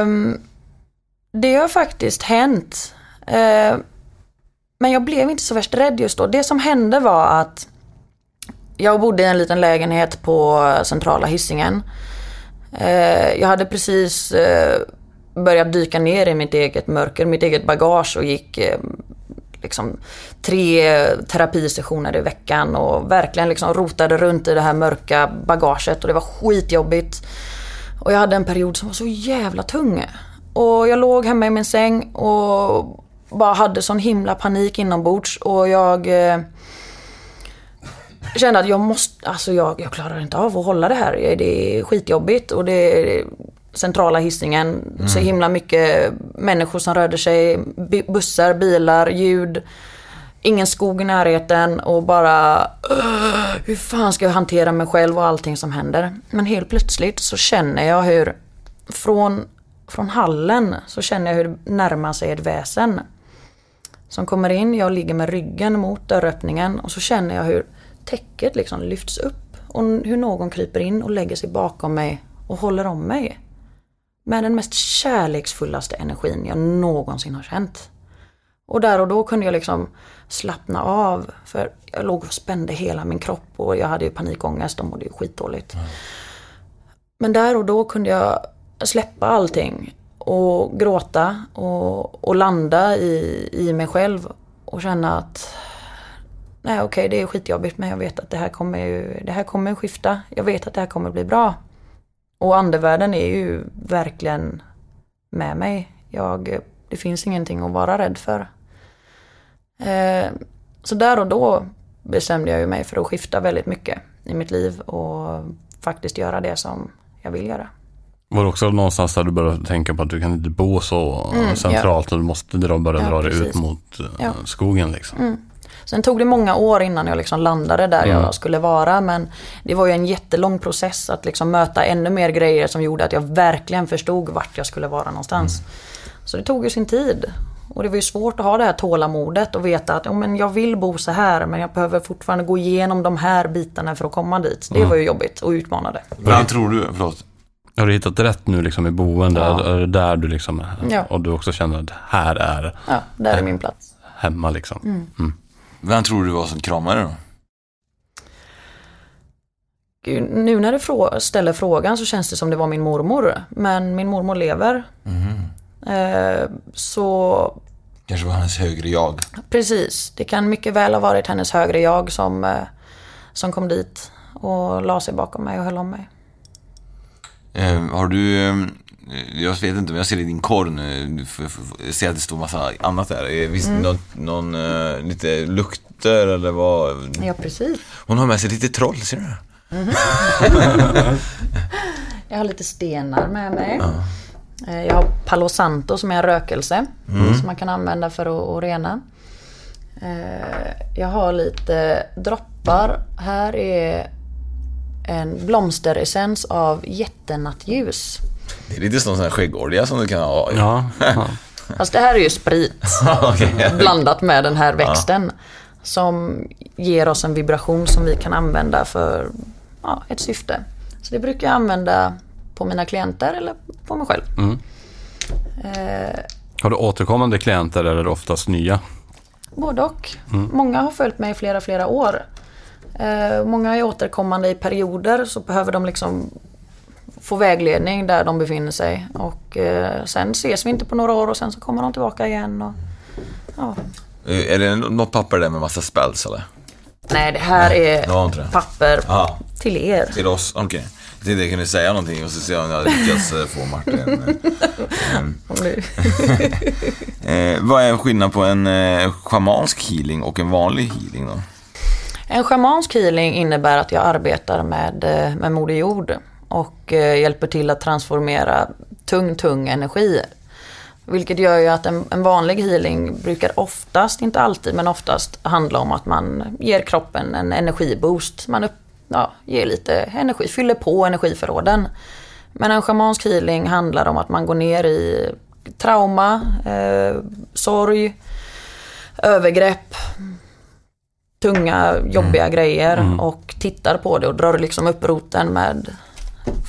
Um, det har faktiskt hänt. Uh, men jag blev inte så värst rädd just då. Det som hände var att jag bodde i en liten lägenhet på centrala hissingen. Uh, ehm, jag hade precis uh, börjat dyka ner i mitt eget mörker, mitt eget bagage och gick liksom tre terapisessioner i veckan och verkligen liksom rotade runt i det här mörka bagaget och det var skitjobbigt. Och jag hade en period som var så jävla tung. Och jag låg hemma i min säng och bara hade sån himla panik inombords och jag eh, kände att jag måste, alltså jag, jag klarar inte av att hålla det här. Det är skitjobbigt och det centrala hissingen mm. så himla mycket människor som rörde sig, bussar, bilar, ljud. Ingen skog i närheten och bara hur fan ska jag hantera mig själv och allting som händer. Men helt plötsligt så känner jag hur från, från hallen så känner jag hur det närmar sig ett väsen. Som kommer in, jag ligger med ryggen mot dörröppningen och så känner jag hur täcket liksom lyfts upp och hur någon kryper in och lägger sig bakom mig och håller om mig. Med den mest kärleksfullaste energin jag någonsin har känt. Och där och då kunde jag liksom slappna av. För jag låg och spände hela min kropp och jag hade ju panikångest och mådde ju skitdåligt. Mm. Men där och då kunde jag släppa allting och gråta och, och landa i, i mig själv och känna att nej okej okay, det är skitjobbigt men jag vet att det här kommer ju, det här kommer skifta. Jag vet att det här kommer bli bra. Och andevärlden är ju verkligen med mig. Jag, det finns ingenting att vara rädd för. Eh, så där och då bestämde jag ju mig för att skifta väldigt mycket i mitt liv och faktiskt göra det som jag vill göra. Var det också någonstans där du började tänka på att du kan inte bo så mm, centralt ja. och du måste dra, börja ja, dra dig ut mot eh, ja. skogen liksom? Mm. Sen tog det många år innan jag liksom landade där mm. jag skulle vara. Men det var ju en jättelång process att liksom möta ännu mer grejer som gjorde att jag verkligen förstod vart jag skulle vara någonstans. Mm. Så det tog ju sin tid. Och det var ju svårt att ha det här tålamodet och veta att oh, men jag vill bo så här men jag behöver fortfarande gå igenom de här bitarna för att komma dit. Det mm. var ju jobbigt och utmanande. Vad tror du? Förlåt. Har du hittat rätt nu liksom i boende? Ja. Är det där du liksom, ja. och du också känner att här är... Ja, där är min plats. Hemma liksom. Mm. Mm. Vem tror du var som kramade då? Gud, nu när du frå ställer frågan så känns det som det var min mormor. Men min mormor lever. Mm. Eh, så... Kanske var hennes högre jag. Precis. Det kan mycket väl ha varit hennes högre jag som, eh, som kom dit och la sig bakom mig och höll om mig. Eh, har du eh, jag vet inte, men jag ser i din korg nu. Jag ser att det står massa annat där. Visst, mm. någon, någon uh, lite lukter eller vad? Ja, precis. Hon har med sig lite troll, ser du? Mm. *laughs* jag har lite stenar med mig. Ja. Eh, jag har Palo Santo som är en rökelse. Mm. Som man kan använda för att, rena. Eh, jag har lite droppar. Här är en blomsteressens av jättenattljus. Det är lite sån här skäggolja som du kan ha. Ja. ja. *laughs* Fast det här är ju sprit. *laughs* okay. Blandat med den här växten. Ja. Som ger oss en vibration som vi kan använda för ja, ett syfte. Så det brukar jag använda på mina klienter eller på mig själv. Mm. Eh, har du återkommande klienter eller är det oftast nya? Både och. Mm. Många har följt mig i flera, flera år. Eh, många är återkommande i perioder så behöver de liksom få vägledning där de befinner sig. Och eh, sen ses vi inte på några år och sen så kommer de tillbaka igen. Och, ja. Är det något papper där med massa spells eller? Nej, det här Nej, är det papper Aha. till er. Till oss, okej. Okay. Jag tänkte, kan du säga någonting och så jag om jag lyckas eh, få Martin. *laughs* *laughs* eh, vad är skillnaden på en eh, schamansk healing och en vanlig healing då? En schamansk healing innebär att jag arbetar med, eh, med Moder Jord och eh, hjälper till att transformera tung, tung energi. Vilket gör ju att en, en, vanlig healing brukar oftast, inte alltid, men oftast handla om att man ger kroppen en energiboost. Man upp, ja, ger lite energi, fyller på energiförråden. Men en schamansk healing handlar om att man går ner i trauma, eh, sorg, övergrepp, tunga, jobbiga grejer och tittar på det och drar liksom upp roten med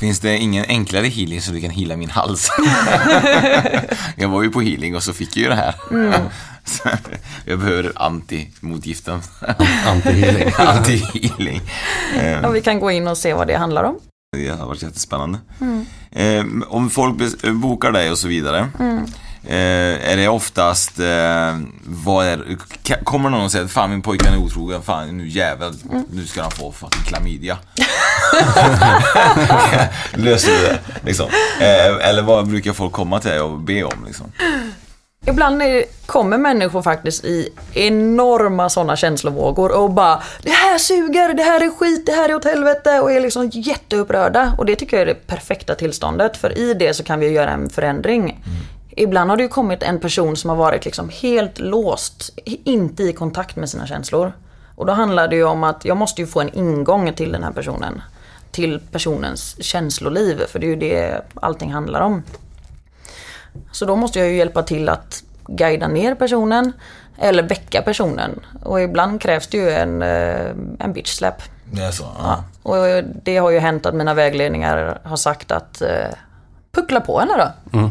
Finns det ingen enklare healing så du kan heala min hals? *laughs* jag var ju på healing och så fick jag ju det här. *laughs* Så jag behöver anti-motgiften. *laughs* Anti-healing. Anti-healing. Ja, vi kan gå in och se vad det handlar om. Det har varit jättespännande. Eh, om folk bokar dig och så vidare. Eh, är det oftast, eh, vad är, kommer någon och säger fan min pojke är otrogen, fan nu jävel, nu ska han få fucking klamydia. *laughs* Löser du det? Liksom. Eh, eller vad brukar folk komma till dig och be om? Liksom? Ibland är, kommer människor faktiskt i enorma sådana känslovågor och bara Det här suger, det här är skit, det här är åt helvete och är liksom jätteupprörda. Och det tycker jag är det perfekta tillståndet för i det så kan vi göra en förändring. Ibland har det ju kommit en person som har varit liksom helt låst, inte i kontakt med sina känslor. Och då handlar det ju om att jag måste ju få en ingång till den här personen. Till personens känsloliv, för det är ju det allting handlar om. Så då måste jag ju hjälpa till att guida ner personen eller väcka personen. Och ibland krävs det ju en, eh, en bitch slap. Det är så? Ja. Och det har ju hänt att mina vägledningar har sagt att eh, puckla på henne då. *laughs*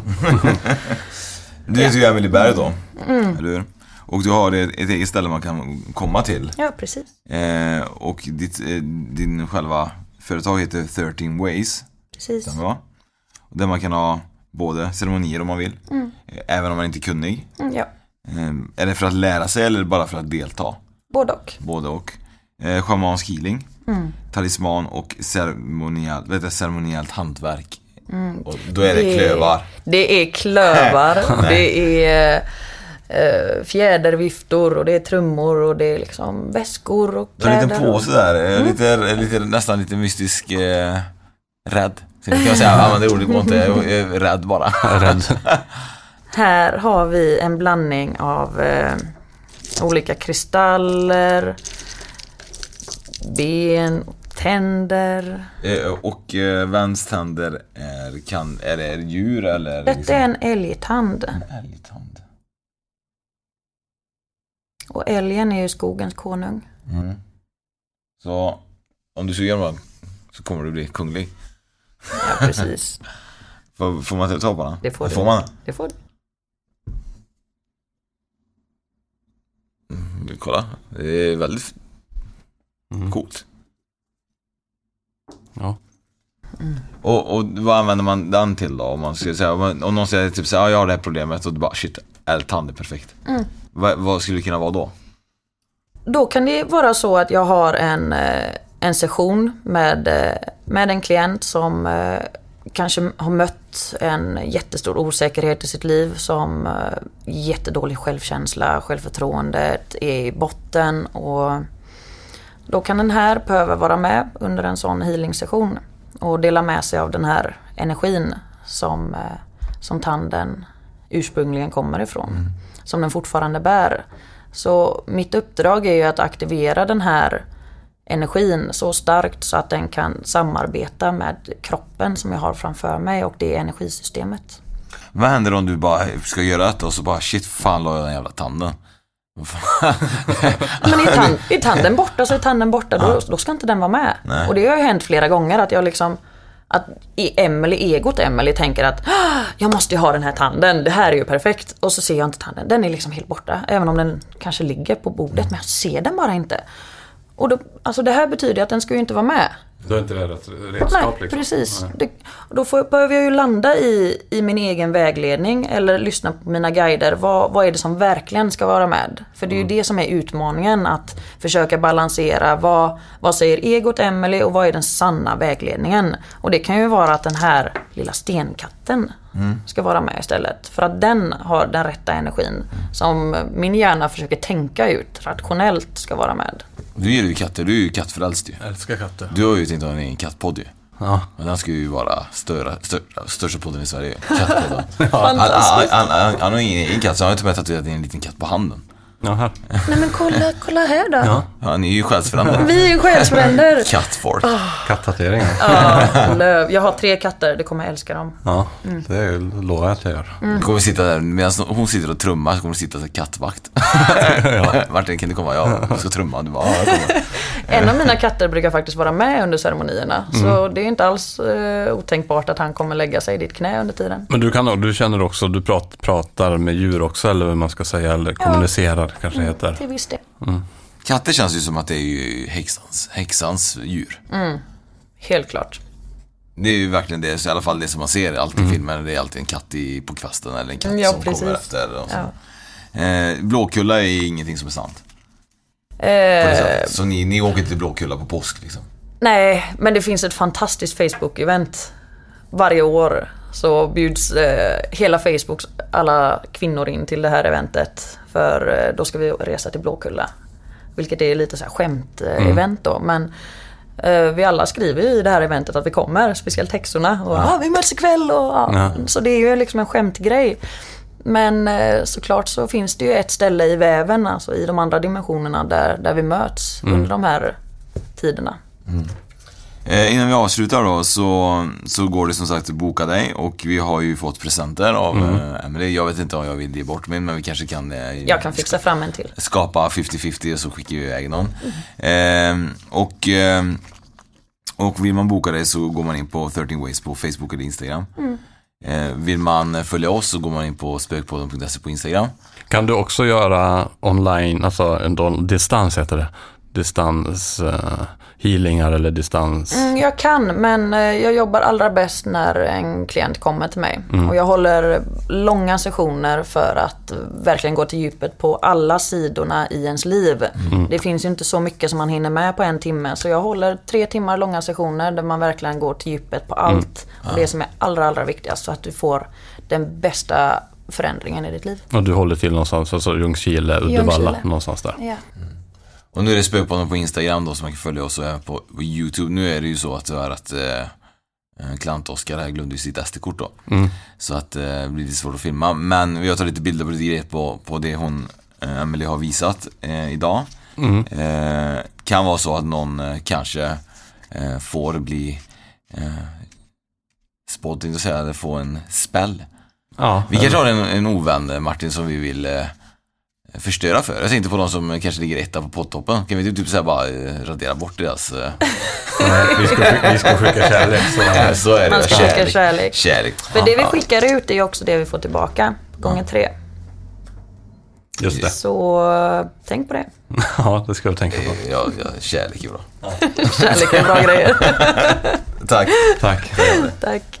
Du heter ju Emily Berg då, eller hur? Och du har ett ett eget ställe man kan komma till. Ja, precis. Eh, och ditt, eh, din själva företag heter 13 Ways. precis. Och Där man kan ha både ceremonier om man vill. Eh, Även om man inte är kunnig. Mm, ja, Eh, är det för att lära sig eller bara för att delta? både och. Både och. Eh, Schamansk healing. Talisman och ceremonial, vet du, ceremoniellt hantverk. Och då är det klövar. Det är klövar, *laughs* det är eh, fjäderviftor och det är trummor och det är liksom väskor och Du har en kläder. liten påse där, eh, lite, lite, nästan lite mystisk eh, rädd. Så kan jag säga, ja men det ordet går inte, jag är rädd bara. *laughs* Rädd. *laughs* Här har vi en blandning av eh, olika kristaller, ben, tänder. Eh, och eh, vems tänder är, kan, är det djur eller? Detta är en älgtand. en älgtand. Och älgen är ju skogens konung. Mm. Så om du suger den så kommer du bli kunglig. Ja, precis. *laughs* Får, får man ta på den? Det får du. Får man? Det får du. Mm, Kolla, det är väldigt coolt. Ja. Och, och vad använder man den till då? Om, man ska säga, om, någon säger typ så här, ja, jag har det här problemet och du bara shit, älgtand är perfekt. Va, vad skulle det kunna vara då? Då kan det vara så att jag har en, eh, en session med, eh, med en klient som eh, kanske har mött en jättestor osäkerhet i sitt liv som jättedålig självkänsla, självförtroendet är i botten och då kan den här behöva vara med under en sån healing-session och dela med sig av den här energin som, eh, som tanden ursprungligen kommer ifrån. Som den fortfarande bär. Så mitt uppdrag är ju att aktivera den här energin så starkt så att den kan samarbeta med kroppen som jag har framför mig och det energisystemet. Vad händer om du bara ska göra detta och så bara shit, fan la jag den jävla tanden? Men är, tand, är tanden borta så är tanden borta, då, då ska inte den vara med. Nej. Och det har ju hänt flera gånger att jag liksom att i Emily, egot Emily tänker att "Ah, jag måste ju ha den här tanden, det här är ju perfekt. Och så ser jag inte tanden, den är liksom helt borta. Även om den kanske ligger på bordet, men jag ser den bara inte. Och då, alltså det här betyder att den ska ju inte vara med. Då är inte det rätt Nej, redskap liksom. precis. Nej. Det, då får, behöver jag ju landa i, i min egen vägledning eller lyssna på mina guider. Vad, vad är det som verkligen ska vara med? För det är ju det som är utmaningen, att försöka balansera vad, vad säger egot Emily och vad är den sanna vägledningen? Och det kan ju vara att den här lilla stenkatten ska vara med istället. För att den har den rätta energin som min hjärna försöker tänka ut rationellt ska vara med. Du gillar ju katter, du är ju kattfrälst ju. Jag älskar katter. Du har ju tänkt ha en egen kattpodd ju. Ja. Men den ska ju vara större, större, största podden i Sverige. Kattpodden. *laughs* han, han, han, han, han har ingen egen katt så han har ju till och med tatuerat en liten katt på handen. Ja, här. Nej men kolla, kolla här då. Ja. Ja, ni är ju själsfränder. Vi är ju själsfränder. Kattfolk. Kattatueringar. Ja, löv. Jag har tre katter, du kommer älska dem. Ja, Mm. det lovar jag att jag gör. Du kommer sitta där, medan hon sitter och trummar så kommer du sitta som kattvakt. *laughs* Martin, kan du komma? Ja, jag ska trumma. Du bara, ja, jag. *laughs* En av mina katter brukar faktiskt vara med under ceremonierna. Så det är inte alls eh, otänkbart att han kommer lägga sig i ditt knä under tiden. Men du, kan, du känner också, du prat, pratar med djur också eller vad man ska säga, eller kommunicerar kanske det heter. Till viss del. Katter känns ju som att det är ju häxans, häxans djur. Mm. Helt klart. Det är ju verkligen det, så i alla fall det som man ser alltid i filmer. Det är alltid en katt i, på kvasten eller en katt Ja, som precis. kommer efter. Och så. Ja. Eh, Blåkulla är ingenting som är sant. Det Eh. Så ni, ni åker inte till Blåkulla på påsk liksom? nej, men det finns ett fantastiskt Facebook-event. Varje år så bjuds eh, hela Facebooks alla kvinnor in till det här eventet. För eh, då ska vi resa till Blåkulla. Vilket är lite så här skämt-event då. Men eh, vi alla skriver ju i det här eventet att vi kommer. Speciellt häxorna. Och ah, vi möts ikväll. Och, ja. Ja. Så det är ju liksom en skämtgrej. Men eh, såklart så finns det ju ett ställe i väven, alltså i de andra dimensionerna där, där vi möts under de här tiderna. Eh, innan vi avslutar då så, så går det som sagt att boka dig och vi har ju fått presenter av Mm. eh, Emelie. Jag vet inte om jag vill ge bort min men vi kanske kan eh, Jag kan fixa fram en till. skapa 50-50 och så skickar vi iväg någon. Eh, och, eh, och vill man boka dig så går man in på 13 Ways på Facebook eller Instagram. Eh, vill man följa oss så går man in på spökpodden.se på Instagram. Kan du också göra online, alltså en don- distans heter det, distans eh, eller distans... Mm, jag kan, men eh, jag jobbar allra bäst när en klient kommer till mig. Mm. Och jag håller långa sessioner för att verkligen gå till djupet på alla sidorna i ens liv. Mm. Det finns ju inte så mycket som man hinner med på en timme. Så jag håller tre timmar långa sessioner där man verkligen går till djupet på Mm. allt. Och det som är allra, allra viktigast. Så att du får den bästa förändringen i ditt liv. Och du håller till någonstans, alltså Ljungskile, Uddevalla, Ljungskile. någonstans där. Ja. Och nu är det Spökpodden på Instagram då som man kan följa oss och även på, på YouTube. Nu är det ju så att det är att eh, Klant-Oskar här glömde ju sitt SD-kort då. Mm. Så att eh, det blir lite svårt att filma. Men vi har tagit lite bilder på lite grejer på, på det hon, eh, Emily har visat eh, idag. Mm. Eh, kan vara så att någon eh, kanske eh, får bli eh, spådd, jag eller få en spell. Ja, Vi kanske har en, en ovän, eh, Martin, som vi vill eh, förstöra för. Jag tänkte på de som kanske ligger etta på poddtoppen. Kan vi typ så bara eh, radera bort deras... Eh, *laughs* Nej, vi, ska, vi ska skicka kärlek. Så. ja, *laughs* så är det. Man ska skicka kärlek. Kärlek. För det vi skickar ut är också det vi får tillbaka. Gånger tre. Just det. Så eh, tänk på det. *laughs* Ja, det ska vi tänka på. Ja, ja, kärlek är bra. Kärlek är bra grejer. Tack. Tack. Tack.